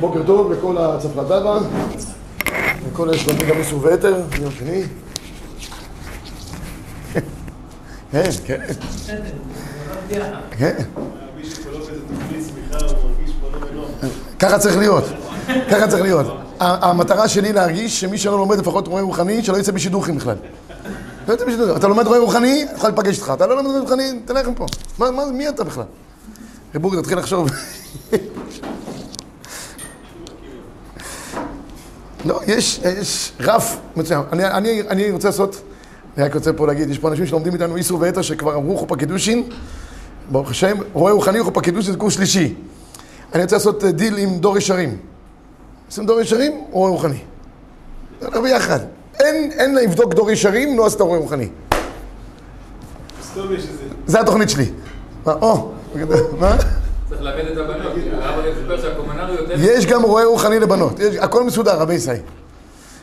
בוקר טוב לכל הצפרדבה, לכל השלומי גם איסור ויתר, יום שני. כן, כן, כן. ככה צריך להיות, ככה צריך להיות. המטרה שלי להרגיש שמי שלא לומד לפחות רואה רוחני, שלא יצא בשידוכים בכלל. לא יצא בשידוכים. אתה לומד רואה רוחני, יכול להיפגש איתך. אתה לא לומד רואה רוחני, תלך מפה. מה, מה, מי אתה בכלל? חיבורי, תתחיל לחשוב. לא, יש, יש רף מצוין. אני, אני, אני רוצה לעשות, אני רק רוצה פה להגיד, יש פה אנשים שלומדים איתנו איסור והיתר שכבר אמרו חופה קידושין, ברוך השם, רועה רוחני חופה קידושין זה קורס שלישי. אני רוצה לעשות אה, דיל עם דור ישרים. עושים דור ישרים, רועה רוחני. זה הולך ביחד. אין, אין לבדוק דור ישרים, לא עשית רועה רוחני. זה התוכנית שלי. מה, או, מה? צריך לאבד את הבנות. יש גם רועה רוחני לבנות, הכל מסודר, רבי ישראל.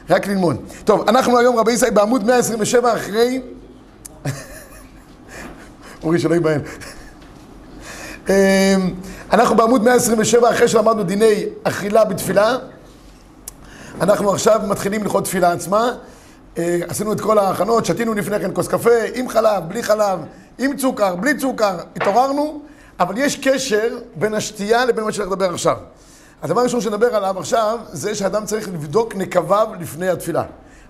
רק ללמוד. טוב, אנחנו היום, רבי ישראל, בעמוד 127 אחרי... אורי, שלא ייבהל. אמ, אנחנו בעמוד 127 אחרי שלמדנו דיני אכילה בתפילה. אנחנו עכשיו מתחילים ללכות תפילה עצמה. אה, עשינו את כל ההכנות, שתינו לפני כן כוס קפה, עם חלב, בלי חלב, עם צוקר, בלי צוקר, התעוררנו, אבל יש קשר בין השתייה לבין מה שאני לדבר עכשיו. הדבר הראשון שנדבר עליו עכשיו, זה שאדם צריך לבדוק נקביו לפני התפילה.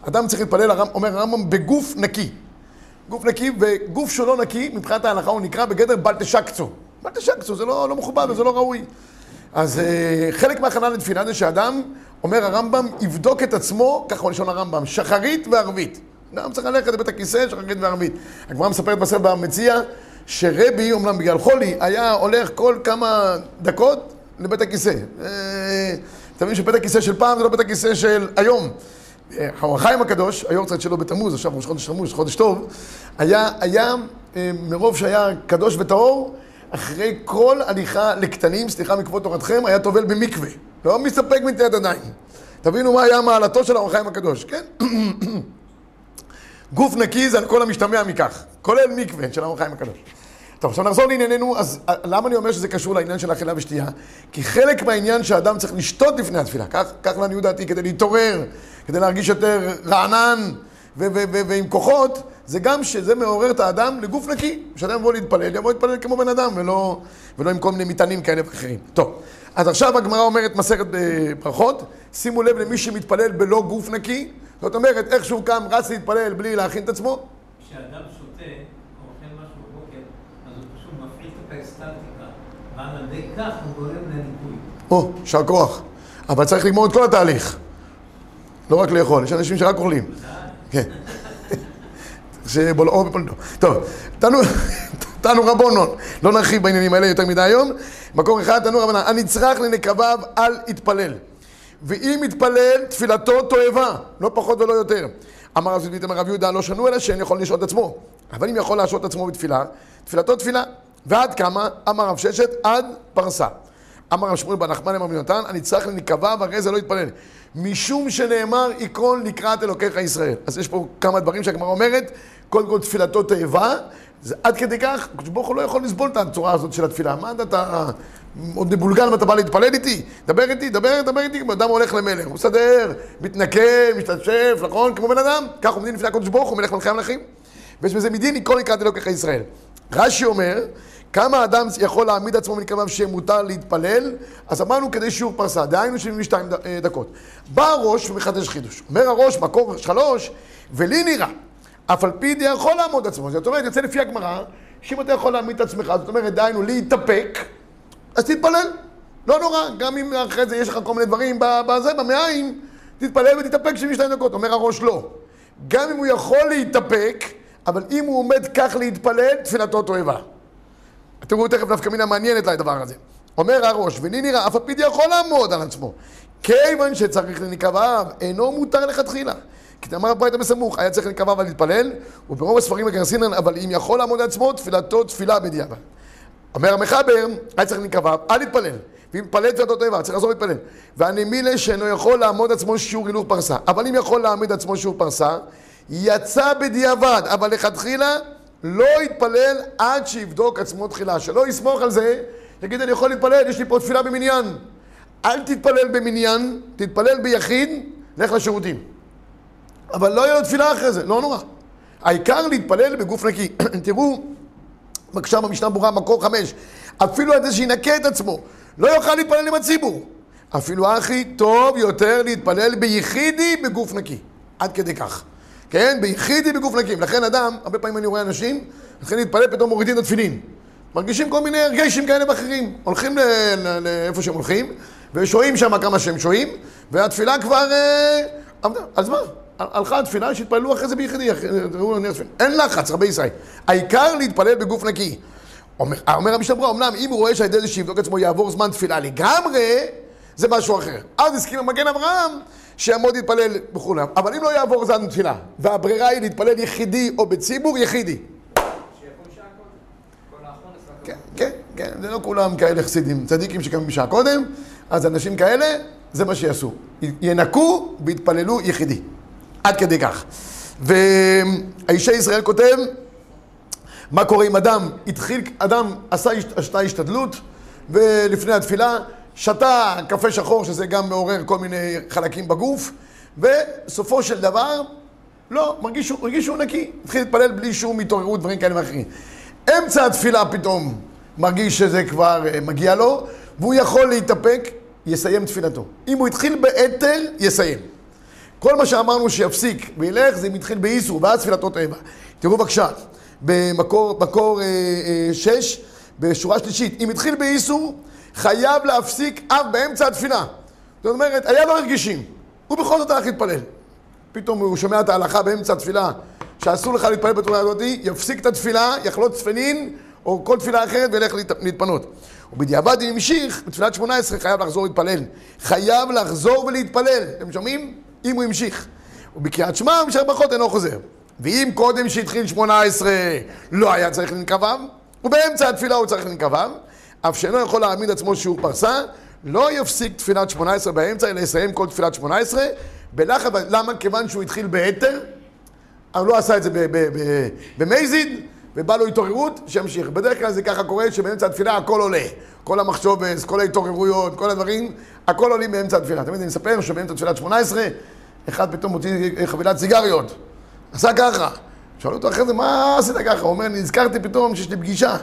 אדם צריך להתפלל, אומר הרמב"ם, בגוף נקי. גוף נקי, וגוף שלא נקי, מבחינת ההלכה הוא נקרא בגדר בל תשקצו. בל תשקצו, זה לא, לא מכובד וזה לא ראוי. אז אה, חלק מהכנה לתפילה זה שאדם, אומר הרמב"ם, יבדוק את עצמו, ככה הוא לשון הרמב"ם, שחרית וערבית. אדם צריך ללכת לבית הכיסא, שחרית וערבית. הגמרא מספרת בספר במציע, שרבי, אומנם בגלל חולי, היה הולך כל כמה דקות לבית הכיסא. אה, אתה מבין שבית הכיסא של פעם זה לא בית הכיסא של היום. האור החיים הקדוש, היורצייט שלו בתמוז, עכשיו ראש חודש תמוז, חודש טוב, היה, היה אה, מרוב שהיה קדוש וטהור, אחרי כל הליכה לקטנים, סליחה מכבוד תורתכם, היה טובל במקווה. לא מסתפק מנטיית ידיים. תבינו מה היה מעלתו של האור החיים הקדוש, כן? גוף נקי זה על כל המשתמע מכך, כולל מקווה של האור החיים הקדוש. טוב, עכשיו נחזור לענייננו, אז אה, למה אני אומר שזה קשור לעניין של אכילה ושתייה? כי חלק מהעניין שאדם צריך לשתות לפני התפילה, כך, כך לעניות דעתי, כדי להתעורר, כדי להרגיש יותר רענן ועם כוחות, זה גם שזה מעורר את האדם לגוף נקי. כשאדם יבוא להתפלל, יבוא להתפלל כמו בן אדם, ולא, ולא עם כל מיני מטענים כאלה ואחרים. טוב, אז עכשיו הגמרא אומרת מסכת ברכות, שימו לב למי שמתפלל בלא גוף נקי, זאת אומרת, איך שהוא קם, רץ להתפלל בלי להכין את עצמו, כשאדם שותה או אוכל משהו בבוקר, אז הוא פשוט מפעיל את האקסטטיקה, ועל ידי כך הוא גורם לניקוי. או, יישר כוח. אבל צריך לגמור את כל התהליך. לא רק לאכול, יש אנשים שרק אוכלים. כן. שבולעו בפולדו. טוב, תנו, רבונון. לא נרחיב בעניינים האלה יותר מדי היום. מקור אחד, תנו רבנן. הנצרך לנקביו, אל יתפלל. ואם יתפלל, תפילתו תועבה, לא פחות ולא יותר. אמר זלבית, אמר רב יהודה, לא שנו אלא שאין יכול לשעות עצמו. אבל אם יכול להשעות עצמו בתפילה, תפילתו תפילה. ועד כמה? אמר רב ששת, עד פרסה. אמר רב שמואל בן נחמן אמר בן נתן, הנצרך לנקביו, הרי זה לא יתפלל. משום שנאמר, יקרון לקראת אלוקיך ישראל. אז יש פה כמה דברים שהגמרא אומרת, קודם כל תפילתו תאבה, זה עד כדי כך, הקדוש ברוך הוא לא יכול לסבול את הצורה הזאת של התפילה. מה אתה, עוד מבולגן ואתה בא להתפלל איתי? דבר איתי, דבר, דבר איתי, אדם הולך למלך, הוא מסדר, מתנקה, משתשף, נכון? כמו בן אדם, כך עומדים לפני הקדוש ברוך הוא, מלך מלכי המלכים. ויש בזה מדין, יקרון לקראת אלוקיך ישראל. רש"י אומר, כמה אדם יכול להעמיד עצמו מנקביו שמותר להתפלל? אז אמרנו כדי שיעור פרסה, דהיינו 72 ד- אה, דקות. בא הראש ומחדש חידוש. אומר הראש, מקור שלוש, ולי נראה, אף על פי די יכול לעמוד עצמו. זאת אומרת, יוצא לפי הגמרא, שאם אתה יכול להעמיד את עצמך, זאת אומרת, דהיינו להתאפק, אז תתפלל. לא נורא, גם אם אחרי זה יש לך כל מיני דברים בזה, במעיים, תתפלל ותתאפק 72 דקות. אומר הראש, לא. גם אם הוא יכול להתאפק, אבל אם הוא עומד כך להתפלל, תפילתו תועבה. תראו תכף נפקא מינה מעניינת לדבר הזה. אומר הראש, וני נראה, אף הפיד יכול לעמוד על עצמו. כיוון שצריך לנקביו, אינו מותר לכתחילה. כי אמר הברייתא בסמוך, היה צריך לנקביו אבל להתפלל, וברוב הספרים הגרסינן, אבל אם יכול לעמוד על עצמו, תפילתו תפילה בדיעבד. אומר המחבר, היה צריך לנקביו, אל יתפלל. ואם יתפלל תפילתו טבע, צריך לחזור להתפלל. והנמילה שאינו יכול לעמוד עצמו שיעור הילוך פרסה. אבל אם יכול להעמיד עצמו שיעור פרסה, יצא בדיעבד, אבל לכתחילה לא יתפלל עד שיבדוק עצמו תחילה. שלא יסמוך על זה, יגיד אני יכול להתפלל, יש לי פה תפילה במניין. אל תתפלל במניין, תתפלל ביחיד, לך לשירותים. אבל לא יהיה לו תפילה אחרי זה, לא נורא. העיקר להתפלל בגוף נקי. תראו, בבקשה במשנה ברורה, מקור חמש, אפילו על זה שינקה את עצמו, לא יוכל להתפלל עם הציבור. אפילו אחי, טוב יותר להתפלל ביחידי בגוף נקי. עד כדי כך. כן? ביחידי בגוף נקי. לכן אדם, הרבה פעמים אני רואה אנשים, מתחילים להתפלל, פתאום מורידים את התפילין. מרגישים כל מיני הרגשים כאלה ואחרים. הולכים לאיפה שהם הולכים, ושוהים שם כמה שהם שוהים, והתפילה כבר... אה. אז מה? הלכה התפילה, שיתפללו אחרי זה ביחידי, אין לחץ, רבי ישראל. העיקר להתפלל בגוף נקי. אומר, אומר המשנה ברורה, אמנם אם הוא רואה זה שיבדוק עצמו יעבור זמן תפילה לגמרי, זה משהו אחר. אז הסכים המגן אברהם שיעמוד להתפלל וכולי. אבל אם לא יעבור זמן תפילה, והברירה היא להתפלל יחידי או בציבור, יחידי. כן, כן, כן, זה לא כולם כאלה חסידים, צדיקים שקמים בשעה קודם, אז אנשים כאלה, זה מה שיעשו. ינקו ויתפללו יחידי. עד כדי כך. והאישי ישראל כותב, מה קורה אם אדם התחיל, אדם עשה, השתדלות, ולפני התפילה שתה קפה שחור, שזה גם מעורר כל מיני חלקים בגוף, וסופו של דבר, לא, מרגיש, מרגיש שהוא נקי, התחיל להתפלל בלי שום התעוררות, דברים כאלה ואחרים. אמצע התפילה פתאום מרגיש שזה כבר אה, מגיע לו, והוא יכול להתאפק, יסיים תפילתו. אם הוא התחיל ביתר, יסיים. כל מה שאמרנו שיפסיק וילך, זה אם התחיל באיסור, ואז תפילתו תאבה. תראו בבקשה, במקור מקור, אה, אה, בשורה שלישית, אם התחיל באיסור, חייב להפסיק אף באמצע התפילה. זאת אומרת, היה לו רגישים, הוא בכל זאת הלך להתפלל. פתאום הוא שומע את ההלכה באמצע התפילה, שאסור לך להתפלל בתורה הזאת, יפסיק את התפילה, יחלוט צפנין, או כל תפילה אחרת, וילך להתפנות. ובדיעבד אם המשיך, בתפילת שמונה עשרה חייב לחזור להתפלל. חייב לחזור ולהתפלל. אתם שומעים? אם הוא המשיך. ובקריאת שמע, המשך ברכות אינו חוזר. ואם קודם שהתחיל שמונה עשרה לא היה צריך לנקביו, ובאמצע התפילה הוא צריך לנקביו, אף שאינו יכול להעמיד עצמו שיעור פרסה, לא יפסיק תפילת שמונה עשרה באמצע, אלא יסיים כל תפילת שמונה עשרה, בלחץ, למה? כיוון שהוא התחיל ביתר, אבל לא עשה את זה במייזיד, ובא לו התעוררות, שימשיך. בדרך כלל זה ככה קורה, שבאמצע התפילה הכל עולה. כל המחשובס, כל ההתעוררויות, כל הדברים, הכל עולים באמצע התפילה. תמיד אני מספר שבאמצע תפילת שמונה עשרה, אחד פתאום מוציא חבילת סיגריות. עשה ככה. שאלו אותו אחרי זה, מה עשית ככה? הוא אומר, נזכרתי פתאום שיש לי פגישה.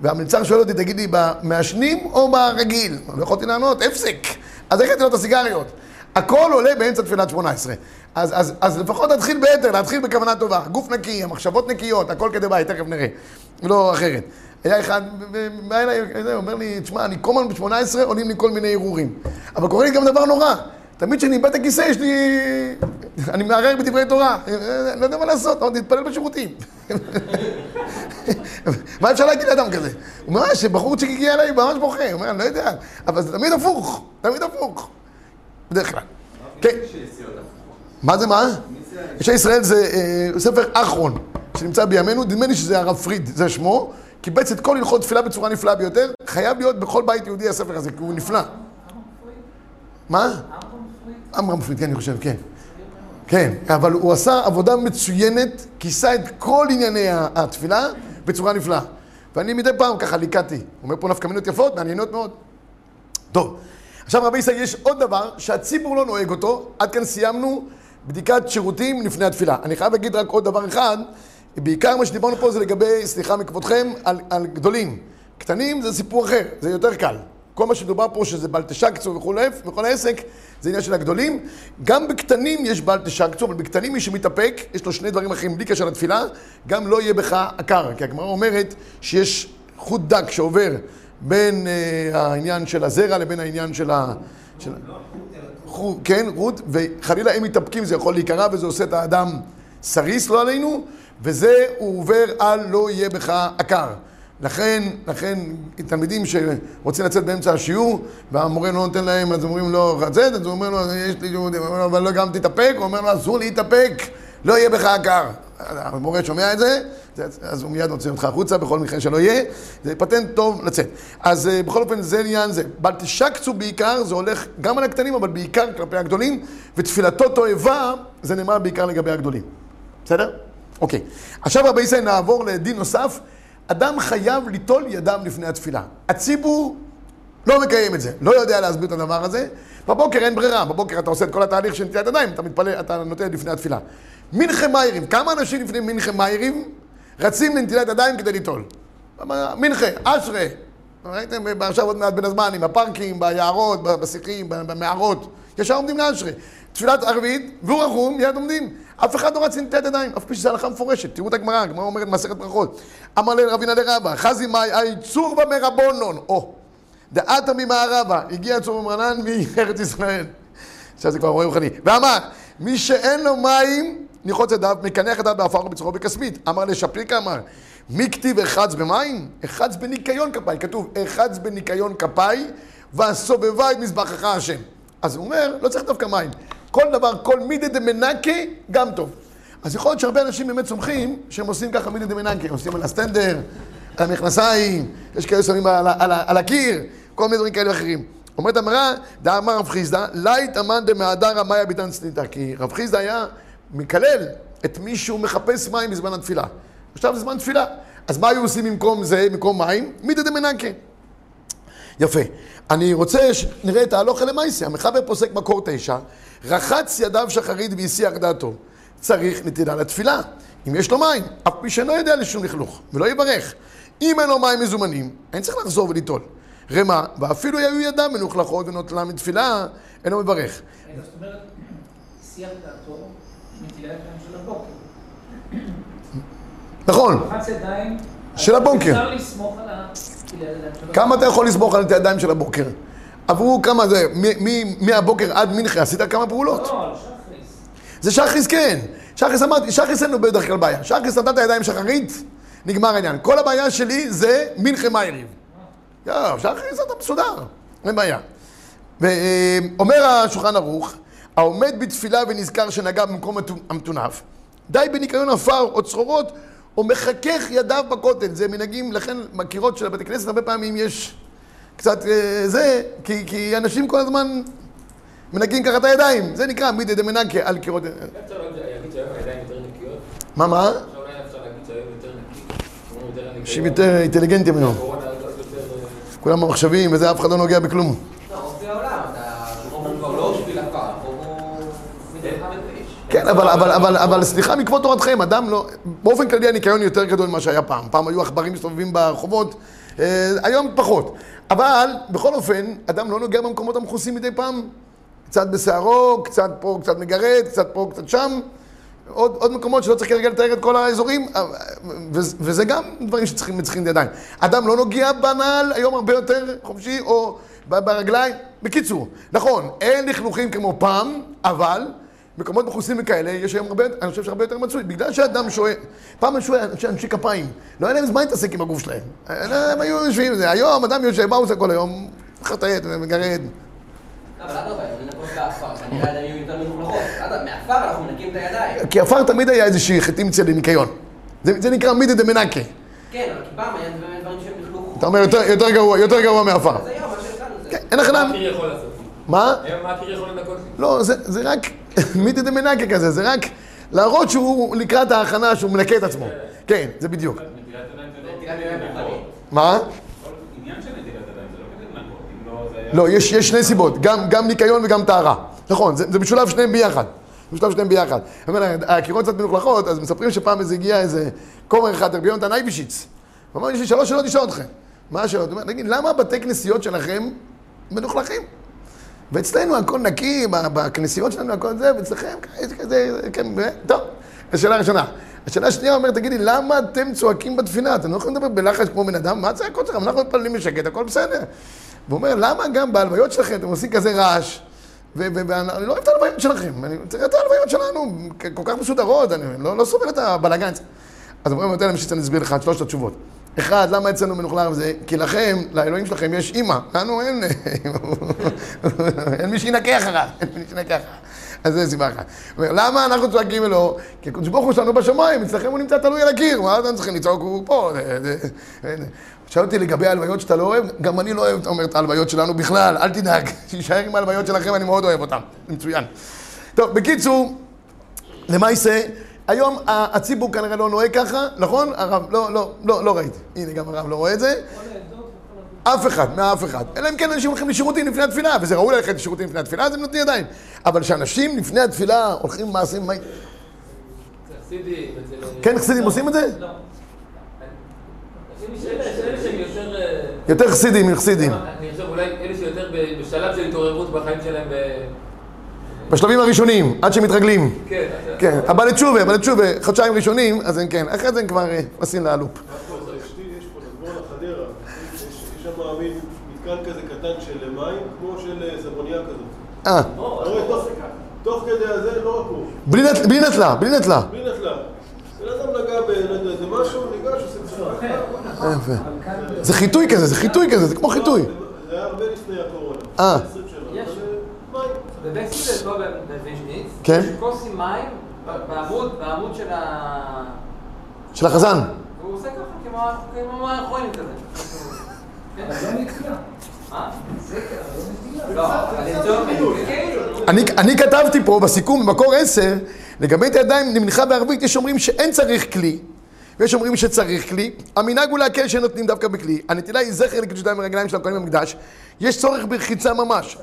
והמלצר שואל אותי, תגיד לי, במעשנים או ברגיל? לא יכולתי לענות, הפסק. אז איך לו את הסיגריות? הכל עולה באמצע תפילת שמונה עשרה. אז, אז, אז לפחות תתחיל ביתר, להתחיל בכוונה טובה. גוף נקי, המחשבות נקיות, הכל כדבעי, תכף נראה. לא אחרת. היה אחד, בא אליי, אומר לי, תשמע, אני כל הזמן ב-18 עולים לי כל מיני הרהורים. אבל קורה לי גם דבר נורא. תמיד כשאני איבד את הכיסא, יש לי... אני מערער בדברי תורה. לא יודע מה לעשות, עוד נתפלל בשירותים. מה אפשר להגיד לאדם כזה? הוא אומר, שבחורצ'יק הגיע אליי, ממש בוכה. הוא אומר, אני לא יודע. אבל זה תמיד הפוך, תמיד הפוך. בדרך כלל. כן. מה זה מה? אישי ישראל זה אה, ספר אחרון, שנמצא בימינו, נדמה לי שזה הרב פריד, זה שמו. קיבץ את כל הלכות תפילה בצורה נפלאה ביותר. חייב להיות בכל בית יהודי הספר הזה, כי הוא נפלא. מה? עמרם פריד, כן, אני חושב, כן. כן, אבל הוא עשה עבודה מצוינת, כיסה את כל ענייני התפילה בצורה נפלאה. ואני מדי פעם ככה ליקטתי. אומר פה נפקא מינות יפות, מעניינות מאוד. טוב, עכשיו רבי ישראל, יש עוד דבר שהציבור לא נוהג אותו. עד כאן סיימנו בדיקת שירותים לפני התפילה. אני חייב להגיד רק עוד דבר אחד. בעיקר מה שדיברנו פה זה לגבי, סליחה מכבודכם, על, על גדולים. קטנים זה סיפור אחר, זה יותר קל. כל מה שדובר פה שזה בל תשקצו וכל העסק, זה עניין של הגדולים. גם בקטנים יש בל תשקצו, אבל בקטנים מי שמתאפק, יש לו שני דברים אחרים בלי קשר לתפילה, גם לא יהיה בך עקר. כי הגמרא אומרת שיש חוט דק שעובר בין uh, העניין של הזרע לבין העניין של ה... של... חוט, כן, חוט, וחלילה אם מתאפקים זה יכול להיקרע וזה עושה את האדם סריס, לא עלינו, וזה הוא עובר על לא יהיה בך עקר. לכן, לכן תלמידים שרוצים לצאת באמצע השיעור והמורה לא נותן להם, אז אומרים לו, לצאת, אז הוא אומר לו, יש לי יהודי, הוא אומר לו, אבל לא גם תתאפק, הוא אומר לו, אסור להתאפק, לא יהיה בך עקר. המורה שומע את זה, אז הוא מיד מוציא אותך החוצה בכל מקרה שלא יהיה, זה פטנט טוב לצאת. אז אה, בכל אופן זה עניין זה. בל תשקצו בעיקר, זה הולך גם על הקטנים, אבל בעיקר כלפי הגדולים, ותפילתו תועבה, זה נאמר בעיקר לגבי הגדולים. בסדר? אוקיי. עכשיו רבי ישראל נעבור לדין נוסף. אדם חייב ליטול ידיו לפני התפילה. הציבור לא מקיים את זה, לא יודע להסביר את הדבר הזה. בבוקר אין ברירה, בבוקר אתה עושה את כל התהליך של נטילת ידיים, אתה מתפלל, אתה נוטל לפני התפילה. מנחה מאירים, כמה אנשים לפני מנחה מאירים רצים לנטילת ידיים כדי ליטול? מנחה, אשרה, ראיתם עכשיו עוד מעט בין הזמנים, בפארקים, ביערות, בשיחים, במערות, ישר עומדים לאשרה. תפילת ערבית, והוא רחום, מיד עומדים. אף אחד לא רץ לנטילת ידיים, אף פי שזו הלכה מפורשת. תראו את הגמרא, הגמרא אומרת מסכת ברכות. אמר להם רבינה דרבא, חזי מאי הייצור במרבונון. או, דעתה ממערבה, הגיע צור ממרנן מארץ ישראל. עכשיו זה כבר רואה רוחני. ואמר, מי שאין לו מים, ניחוץ ידיו, מקנח ידיו בעפר ובצורו בכסמית. אמר לשפריקה, אמר, מי כתיב אחץ במים? אחץ בניקיון כפיי. כתוב, אחץ בניקיון כפיי, והסובבה את מזבחך השם. אז הוא אומר, לא צריך דווקא מים. כל דבר, כל מידי דמנקה, גם טוב. אז יכול להיות שהרבה אנשים באמת סומכים שהם עושים ככה מידי דמנקה. עושים על הסטנדר, על המכנסיים, יש כאלה שמים על, על, על הקיר, כל מיני דברים כאלה ואחרים. אומרת המראה, דאמר רב חיסדא, לית אמן דמהדר המאיה ביתן צניתא. כי רב חיסדא היה מקלל את מי שהוא מחפש מים בזמן התפילה. עכשיו זה זמן תפילה. אז מה היו עושים במקום זה, במקום מים? מידי דמנקה. יפה. אני רוצה שנראה את ההלוכה למעשה. המחבר פוסק מקור תשע, רחץ ידיו שחרית והסיח דעתו. צריך נטילה לתפילה, אם יש לו מים, אף מי שאינו יודע לשום לכלוך, ולא יברך. אם אין לו מים מזומנים, אין צריך לחזור וליטול. רמה, ואפילו היו ידיו מלוכלכות ונוטלה מתפילה, אינו מברך. זאת אומרת, שיח דעתו ידיים של הבוקר. נכון. של הבוקר. אפשר לסמוך על הבוקר. כמה אתה יכול לסמוך על את הידיים של הבוקר? עברו כמה זה, מהבוקר עד מנחה, עשית כמה פעולות? לא, שחריס. זה שחריס כן. שחריס אמרתי, שחריס אין לו בדרך כלל בעיה. שחריס נתת ידיים שחרית, נגמר העניין. כל הבעיה שלי זה מנחה מאיריב. יואו, שחריס אתה מסודר, אין בעיה. ואומר השולחן ערוך, העומד בתפילה ונזכר שנגע במקום המטו- המטונף, די בניקיון עפר או צרורות, או מחכך ידיו בכותל. זה מנהגים, לכן בקירות של הבתי כנסת הרבה פעמים יש קצת אה, זה, כי, כי אנשים כל הזמן מנקים ככה את הידיים. זה נקרא מידי דמנקה על קירות... אפשר להגיד שהיום הידיים יותר נקיות? מה, מה? אנשים יותר אינטליגנטים היום. אה, כולם במחשבים וזה, אף אחד לא נוגע בכלום. כן, אבל, אבל, אבל, אבל סליחה מכבוד תורתכם, אדם לא... באופן כללי הניקיון יותר גדול ממה שהיה פעם. פעם היו עכברים מסתובבים ברחובות, אה, היום פחות. אבל בכל אופן, אדם לא נוגע במקומות המכוסים מדי פעם. קצת בשערו, קצת פה, קצת מגרד, קצת פה, קצת שם. עוד, עוד מקומות שלא צריך כרגע לתאר את כל האזורים, אה, ו- וזה גם דברים שצריכים צריכים ידיים. אדם לא נוגע בנעל היום הרבה יותר חופשי, או ברגליים. בקיצור, נכון, אין לכלוכים כמו פעם, אבל מקומות מכוסים וכאלה, יש היום הרבה, אני חושב שהרבה יותר מצוי. בגלל שאדם שוהה, פעם היו אנשי, אנשי כפיים, לא היה להם זמן להתעסק עם הגוף שלהם. הם היו יושבים עם זה. היום אדם יושב, מה הוא עושה כל היום? חטאת ומגרד. הידיים. כי עפר תמיד היה איזושהי חטימציה לניקיון. זה, זה נקרא מידי דמנקה. כן, אבל כי פעם היה דברים שהם לכלוך. אתה אומר יותר, יותר גרוע, יותר גרוע מעפר. אז היום, מה שהתחלנו זה... כן, אין לך מה למה. מה? מה הקיר יכול לנקות לי? לא, זה, זה רק מידי דמנקה כזה, זה רק להראות שהוא לקראת ההכנה, שהוא מנקה את עצמו. כן, זה בדיוק. לא. מה? לא לא. לא, יש, יש שני סיבות, גם, גם ניקיון וגם טהרה. נכון, זה, משולב שניהם ביחד. זה משולב שניהם ביחד. הקירות קצת מלוכלכות, אז מספרים שפעם איזה הגיע איזה כומר אחד, רבי יונתן אייבישיץ. הוא אמר, יש לי שלוש שאלות לשאול אתכם. מה השאלות? הוא אומר, תגיד, למה בתי כנסיות שלכם מלוכלכים? ואצלנו הכל נקי, בכנסיות שלנו הכל זה, ואצלכם כזה, כזה, כן, טוב. השאלה הראשונה. השאלה השנייה אומרת, תגידי, למה אתם צועקים בתפילה? אתם לא יכולים לדבר בלחץ כמו בן אדם? מה הצעקות שלכם? אנחנו מתפללים בשקט, הכל בסדר. והוא אומר, למה גם בהלוויות שלכם אתם עושים כזה רעש? ואני לא אוהב את ההלוויות שלכם, אני צריך את ההלוויות שלנו, כל כך מסודרות, אני לא, לא סובל את הבלאגן. אז אומרים, נותן להם שאני אסביר לך את שלושת התשובות. אחד, למה אצלנו מנוכלר וזה? כי לכם, לאלוהים שלכם יש אימא, לנו אין, אין מי שינקה אחריו, אין מי שינקה אחריו. אז זו סיבה אחת. למה אנחנו צועקים לו? כי הקדוש ברוך הוא שלנו בשמיים, אצלכם הוא נמצא תלוי על הקיר, מה אתם צריכים לצעוק, הוא פה. זה- זה- זה- שאל אותי לגבי ההלוויות שאתה לא אוהב, גם אני לא אוהב, אתה אומר, את ההלוויות שלנו בכלל, אל תדאג, שיישאר עם ההלוויות שלכם, אני מאוד אוהב אותן, זה מצוין. טוב, בקיצור, למעשה, היום הציבור כנראה לא נוהג ככה, נכון? הרב, לא, לא, לא, לא ראיתי. הנה, גם הרב לא רואה את זה. אף אחד, מאף אחד. אלא אם כן אנשים הולכים לשירותים לפני התפילה, וזה ראוי ללכת לשירותים לפני התפילה, אז הם נותנים ידיים. אבל שאנשים לפני התפילה הולכים מעשים... כן, חסידים עושים את זה? לא. יותר... חסידים מחסידים. אני חושב אולי אלה שיותר בשלב של התעוררות בחיים שלהם. בשלבים הראשונים, עד שמתרגלים. כן, כן, הבא לתשובה, הבא לתשובה, חודשיים ראשונים, אז הם כן. אחרי זה הם כבר נכנסים להלופ. אשתי, יש פה נדמון החדרה, יש יש שם מין מתקן כזה קטן של מים, כמו של אה. אה, תוך- כדי הזה, לא רק הוא, בלי נט- בלי נטלה, בלי נטלה. בלי נטלה. בן אדם נגע באיזה משהו, ניגש, עושה קצת... יפה. זה חיטוי כזה, זה חיטוי כזה, זה כמו חיטוי. זה היה הרבה לפני הקורונה. אה. מים. בבקסילס, לא בוויז'ניץ, כן. יש כוס עם מים בעמוד, בעמוד של ה... של החזן. והוא עושה ככה כמו האחרונים כזה. אני, אני כתבתי פה בסיכום במקור 10, לגבי את הידיים נמנחה בערבית, יש אומרים שאין צריך כלי, ויש אומרים שצריך כלי. המנהג הוא להקל שנותנים דווקא בכלי. הנטילה היא זכר לקידוש ידיים ורגליים של הכהנים במקדש. יש צורך ברחיצה ממש.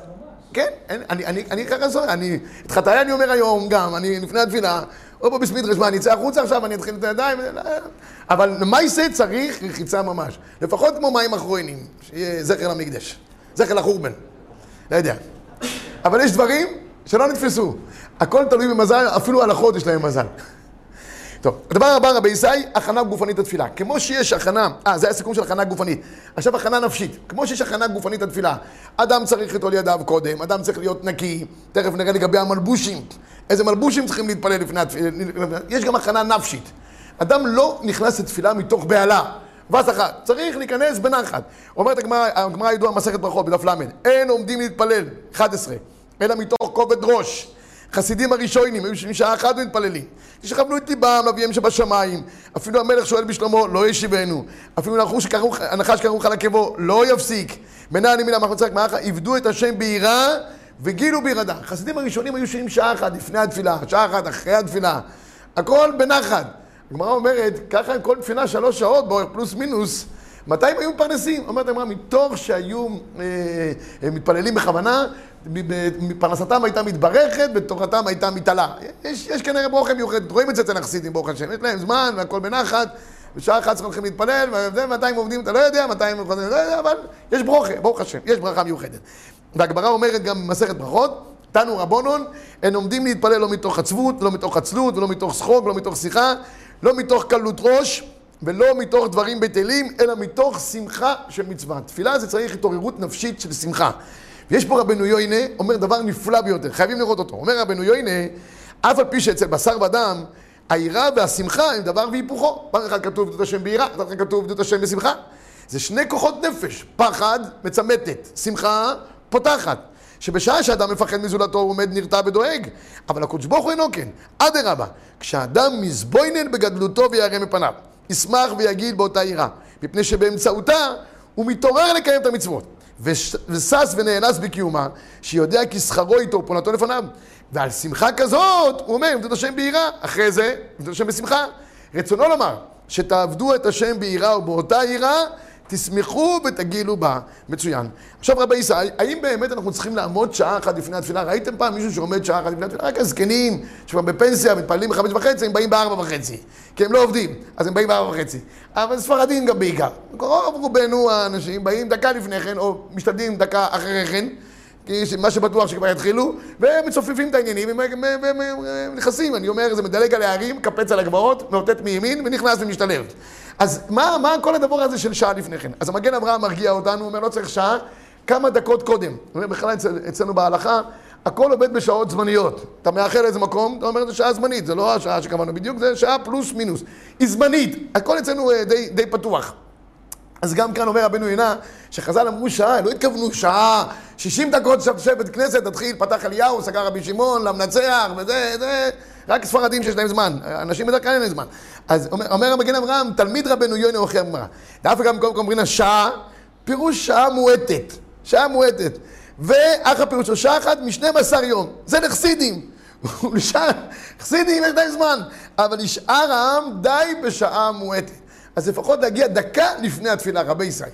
כן, אין, אני, אני, אני ככה זוכר, אני, את חטאי אני אומר היום גם, אני לפני התפילה, או פה בסמידרש, מה, אני אצא החוצה עכשיו, אני אתחיל את הידיים, לא, אבל למעשה צריך רחיצה ממש. לפחות כמו מים אחרונים, שיהיה זכר למקדש, זכר לחורבן. לא יודע. אבל יש דברים שלא נתפסו. הכל תלוי במזל, אפילו הלכות יש להם מזל. טוב, הדבר הבא, רבי ישי, הכנה גופנית לתפילה. כמו שיש הכנה, אה, זה הסיכום של הכנה גופנית. עכשיו הכנה נפשית. כמו שיש הכנה גופנית לתפילה. אדם צריך לטול ידיו קודם, אדם צריך להיות נקי. תכף נראה לגבי המלבושים. איזה מלבושים צריכים להתפלל לפני התפילה. יש גם הכנה נפשית. אדם לא נכנס לתפילה מתוך בהלה. אחת, צריך להיכנס בנחת. אומרת הגמרא הידועה מסכת ברכות בדף ל', אין עומדים להתפלל, 11, אלא מתוך כובד ראש. חסידים הראשונים היו יושבים שעה אחת ומתפללים. שכוונו את ליבם לאביהם שבשמיים. אפילו המלך שואל בשלמה, לא ישיבנו. אפילו הנחש לך לקבו, לא יפסיק. מנעני מילה מחמצה כמעך, עבדו את השם ביראה וגילו בירדה. החסידים הראשונים היו יושבים שעה אחת לפני התפילה, שעה אחת אחרי התפילה. הכל בנחת. הגמרא אומרת, ככה כל תפילה שלוש שעות באורך פלוס מינוס, מתי הם היו מפרנסים? אומרת הגמרא, מתוך שהיו אה, אה, מתפללים בכוונה, פרנסתם הייתה מתברכת, ותורתם הייתה מתעלה. יש, יש כנראה ברוכה מיוחדת, רואים את זה אצל החסידים, ברוך השם. יש להם זמן והכל בנחת, בשעה אחת צריכים הולכים להתפלל, וזה מתי הם עובדים אתה לא יודע, מתי הם עובדים לא יודע, אבל יש ברוכה, ברוך השם, יש ברכה מיוחדת. והגמרא אומרת גם במסכת ברכות, תנו רבונון, הם עומדים להתפלל לא מתוך עצבות, לא מתוך עצלות, ולא מתוך שחוק, לא מתוך שיחה, לא מתוך קלות ראש, ולא מתוך דברים בטלים, אלא מתוך שמחה של מצווה. תפילה זה צריך התעוררות נפשית של שמחה. ויש פה רבנו יוינה, אומר דבר נפלא ביותר, חייבים לראות אותו. אומר רבנו יוינה, אף על פי שאצל בשר ודם, היראה והשמחה הם דבר והיפוכו. פעם אחת כתוב עדות השם ביראה, פעם אחת כתוב עדות השם בשמחה. זה שני כוחות נפש, פחד מצמתת, שמחה פותחת. שבשעה שאדם מפחד מזולתו הוא עומד נרתע ודואג, אבל הקדוש ברוך הוא אינו כן. אדרבה, כשאדם מזבוינן בגדלותו וירא מפניו, ישמח ויגיד באותה יראה, מפני שבאמצעותה הוא מתעורר לקיים את המצוות. וש- ושש ונאנס בקיומה, שיודע כי שכרו איתו ופונתו לפניו. ועל שמחה כזאת, הוא אומר, עבדו את השם ביראה. אחרי זה, עבדו את השם בשמחה. רצונו לומר, שתעבדו את השם ביראה ובאותה יראה, תשמחו ותגילו בה. מצוין. עכשיו רבי ישי, האם באמת אנחנו צריכים לעמוד שעה אחת לפני התפילה? ראיתם פעם מישהו שעומד שעה אחת לפני התפילה? רק הזקנים, שכבר בפנסיה, מתפללים בחמש וחצי, הם באים בארבע וחצי. כי הם לא עובדים, אז הם באים בארבע וחצי. אבל ספרדים גם בעיקר. רוב רובנו האנשים באים דקה לפני כן, או משתדלים דקה אחרי כן. כי מה שבטוח שכבר יתחילו, והם מצופפים את העניינים, והם נכנסים, אני אומר, זה מדלג על הערים, קפץ על הגבעות, מאותת מימין, ונכנס ומשתלב. אז מה, מה כל הדבר הזה של שעה לפני כן? אז המגן אברהם מרגיע אותנו, אומר, לא צריך שעה, כמה דקות קודם. בכלל אצל, אצלנו בהלכה, הכל עובד בשעות זמניות. אתה מאחר לאיזה מקום, אתה אומר, זה שעה זמנית, זה לא השעה שקבענו בדיוק, זה שעה פלוס מינוס. היא זמנית, הכל אצלנו אה, די, די פתוח. אז גם כאן אומר רבנו יונה, שחז"ל אמרו שעה, לא התכוונו שעה, 60 דקות תשב בית כנסת, תתחיל, פתח אליהו, סגר רבי שמעון, למנצח, וזה, זה, רק ספרדים שיש להם זמן, אנשים בדרך כלל אין להם זמן. אז אומר, אומר המגן אברהם, תלמיד רבנו יונה אוכי הגמרא. דווקא גם קודם כל אומרים שעה, פירוש שעה מועטת, שעה מועטת. ואח הפירוש הוא שעה אחת מ-12 יום, זה לחסידים. נשאר, חסידים יש די זמן, אבל נשאר העם די בשעה מועטת. אז לפחות להגיע דקה לפני התפילה, רבי ישראל.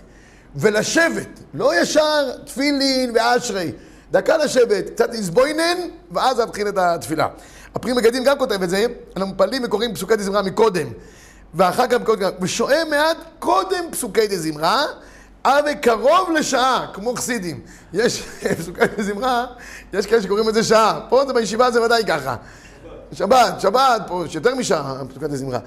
ולשבת, לא ישר תפילין ואשרי. דקה לשבת, קצת לסבוינן, ואז להתחיל את התפילה. הפרי מגדים גם כותב את זה, אנחנו מפללים וקוראים פסוקי דזמרה מקודם, ואחר כך מקודם, ושואל מעט קודם פסוקי דזמרה, עד קרוב לשעה, כמו חסידים. יש פסוקי דזמרה, יש כאלה שקוראים את זה שעה. פה זה בישיבה זה ודאי ככה. שבת, שבת, פה יש יותר משעה, פסוקי דזמרה.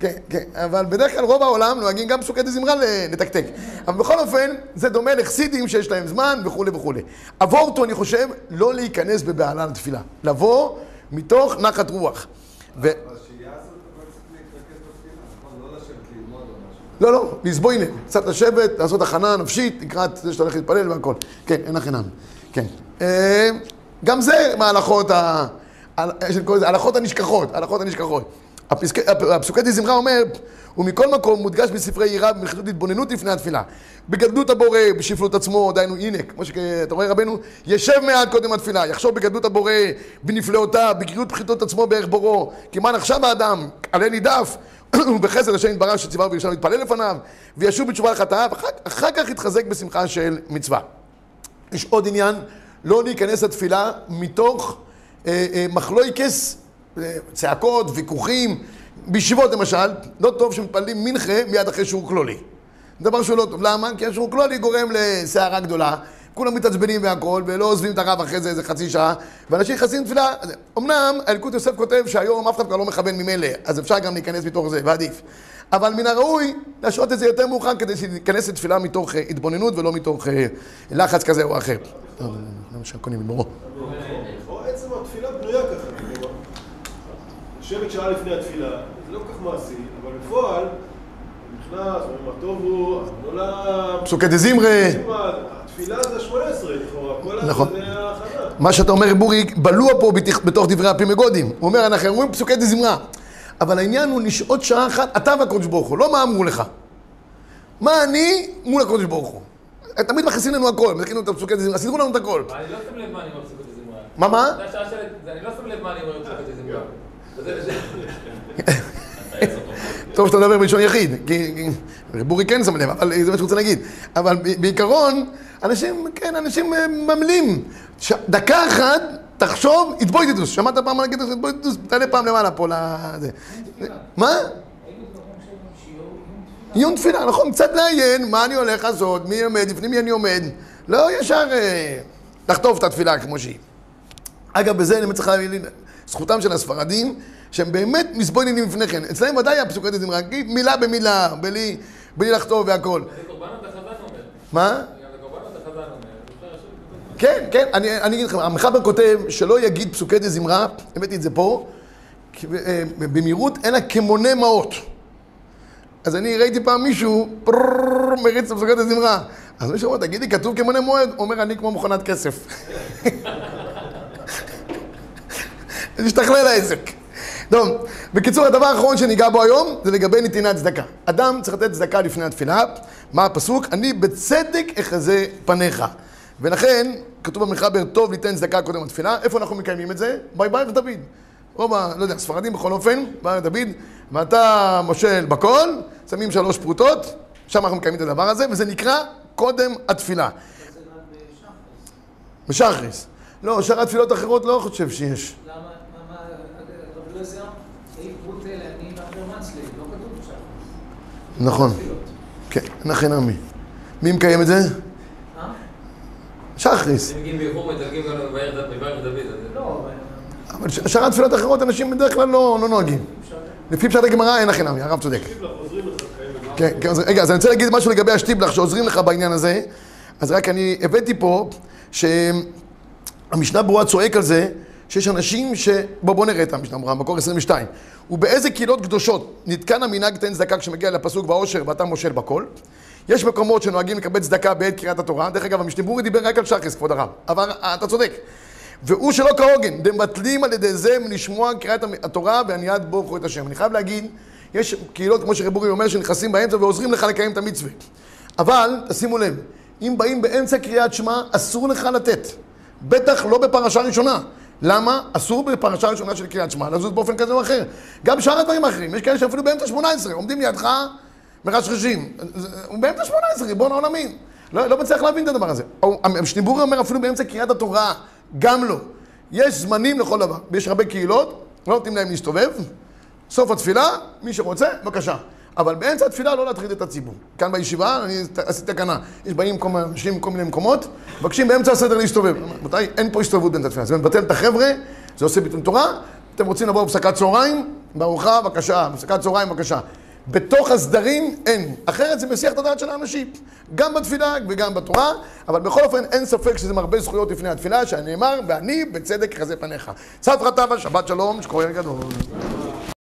כן, כן, אבל בדרך כלל רוב העולם נוהגים גם פסוקי דזמרה לתקתק. אבל בכל אופן, זה דומה לחסידים שיש להם זמן וכולי וכולי. אבורטו, אני חושב, לא להיכנס בבהלה לתפילה. לבוא מתוך נחת רוח. ו... לא, לא, לסבוינן, קצת לשבת, לעשות הכנה נפשית, לקראת זה שאתה הולך להתפלל והכל. כן, אין הכי נמי. כן. אה, גם זה מההלכות ה... הלכות הנשכחות, הלכות הנשכחות. הפסוקי דזמרה אומר, ומכל מקום מודגש בספרי יראה במחילות התבוננות לפני התפילה. בגדלות הבורא, בשפלות עצמו, דהיינו הנה, כמו שאתה רואה רבנו, ישב מעט קודם התפילה, יחשוב בגדלות הבורא, בנפלאותיו, בקריאות פחיתות עצמו בערך בוראו, כי מה נחשב האדם, עלה נידף, ובחסד השם יתברך שציווה וישר להתפלל לפניו, וישוב בתשובה לחטאיו, אחר, כך יתחזק בשמחה של מצווה. יש עוד עניין, לא להיכנס לתפילה מתוך מחלויקס, אה, צעקות, ויכוחים, בישיבות למשל, לא טוב שמתפללים מנחה מיד אחרי שיעור כלולי. דבר שהוא לא טוב. למה? כי השיעור כלולי גורם לסערה גדולה, כולם מתעצבנים והכל, ולא עוזבים את הרב אחרי זה איזה חצי שעה, ואנשים נכנסים לתפילה. אמנם אלקוט יוסף כותב שהיום אף אחד כבר לא מכוון ממילא, אז אפשר גם להיכנס מתוך זה, ועדיף. אבל מן הראוי להשעות את זה יותר מאוחר כדי שניכנס לתפילה מתוך אה, התבוננות ולא מתוך אה, לחץ כזה או אחר. למה שהקונים יגמרו? או עצם התפילה בנויה ככה, כלומר, לשבת שעה לפני התפילה, זה לא כל כך מעשי, אבל בפועל, נכנס, אומרים מה טוב הוא, נולד, פסוקי דזמרה. התפילה זה ה-18 לכאורה, כל נכון. זה ההכנה. מה שאתה אומר, בורי, בלוע פה בתוך דברי הפי מגודים. הוא אומר, אנחנו אומרים פסוקי דזמרה. אבל העניין הוא לשהות שעה אחת, אתה והקדוש ברוך הוא, לא מה אמרו לך. מה אני מול הקדוש ברוך הוא. תמיד מכניסים לנו הכל, מכינים את הפסוקי דזמרה, סידרו לנו את הכל. אני לא שם לב מה אני אומר פסוקי דזמרה. מה, מה? אני לא שם לב מה אני אומר פסוקי דזמרה. טוב שאתה מדבר בלשון יחיד, כי כי בורי כן שם לב, אבל זה מה שאני רוצה להגיד. אבל בעיקרון, אנשים, כן, אנשים אה, ממלים. דקה אחת, תחשוב, התבוידדוס. שמעת פעם להגיד את התבוידדוס? תעלה פעם למעלה פה לזה. מה? עיון תפילה, נכון, קצת לעיין, מה אני הולך לעשות, מי עומד, לפני מי אני עומד. לא ישר אה, לחטוף את התפילה כמו שהיא. אגב, בזה אני צריך להבין, זכותם של הספרדים, שהם באמת מסבוינים לפני כן. אצלם ודאי הפסוקי דזמרה, מילה במילה, בלי, בלי לחטוף והכל. זה. מה? כן, כן, אני, אני אגיד לכם, המחבר כותב שלא יגיד פסוקי דזמרה, הבאתי את זה פה, אה, במהירות, אלא כמונה מעות. אז אני ראיתי פעם מישהו, פרררר, מריץ את פסוקי דזמרה. אז מישהו אומר, תגידי, כתוב כמונה מועד? אומר, אני כמו מכונת כסף. השתכלל העסק. טוב, בקיצור, הדבר האחרון שניגע בו היום זה לגבי נתינת צדקה. אדם צריך לתת צדקה לפני התפילה. מה הפסוק? אני בצדק אחזה פניך. ולכן, כתוב במחבר, טוב ליתן צדקה קודם לתפילה. איפה אנחנו מקיימים את זה? בויברך דוד. רוב ה... לא יודע, ספרדים בכל אופן, ביי דוד, ואתה מושל בכל, שמים שלוש פרוטות, שם אנחנו מקיימים את הדבר הזה, וזה נקרא קודם התפילה. בשחריס. לא, שאר התפילות האחרות לא חושב שיש. למה, ואחר מצלי, לא כתוב. נכון. תפילות. כן, נכי נעמי. מי מקיים את זה? שחריס. לא, אבל אבל ש- שאר התפילות האחרות אנשים בדרך כלל לא, לא נוהגים. לפי פשט הגמרא אין הכי נעמי, הרב צודק. כן, כן, אז, רגע, אז אני רוצה להגיד משהו לגבי השטיבלח שעוזרים לך בעניין הזה. אז רק אני הבאתי פה שהמשנה ברורה צועק על זה שיש אנשים ש... בוא, בוא נראה את המשנה ברורה, מקור 22. ובאיזה קהילות קדושות נתקן המנהג תן צדקה כשמגיע לפסוק בעושר ואתה מושל בכל. יש מקומות שנוהגים לקבל צדקה בעת קריאת התורה. דרך אגב, המשנה ברורה דיבר רק על שחס, כבוד הרב. אבל אה, אתה צודק. והוא שלא כהוגן, דמבטלים על ידי זה מלשמוע קריאת התורה ועניית בורכו את השם. אני חייב להגיד, יש קהילות, כמו שרבורי אומר, שנכנסים באמצע ועוזרים לך לקיים את המצווה. אבל, תשימו לב, אם באים באמצע קריאת שמע, אסור לך לתת. בטח לא בפרשה ראשונה. למה? אסור בפרשה ראשונה של קריאת שמע לזוז באופן כזה או אחר. גם שאר הדברים האחרים, יש כאלה שאפילו באמצע 18, עומדים לידך, מרשרשים. הוא באמצע 18, ריבון העולמים. לא, לא מצליח להבין את הדבר הזה. המשניבורי אומר אפילו באמצע קריאת התורה, גם לא. יש זמנים לכל דבר. ויש הרבה קהילות, לא נותנים להם להסתובב. סוף התפילה, מי שרוצה, בבקשה. אבל באמצע התפילה לא להטריד את הציבור. כאן בישיבה, אני עשיתי תקנה. יש באים אנשים מכל מיני מקומות, מבקשים באמצע הסדר להסתובב. רבותיי, אין פה הסתובבות באמצע התפילה. זה מבטל את החבר'ה, זה עושה ביטול תורה. אתם רוצים לבוא בפסקת צהריים, בארוחה, בבקשה. בפסקת צהריים, בבקשה. בתוך הסדרים אין. אחרת זה מסיח את הדעת של האנשים. גם בתפילה וגם בתורה, אבל בכל אופן אין ספק שזה מרבה זכויות לפני התפילה, שנאמר, ואני בצדק יחזה פניך. צפרא טבא, שבת שלום, שקורא גדול.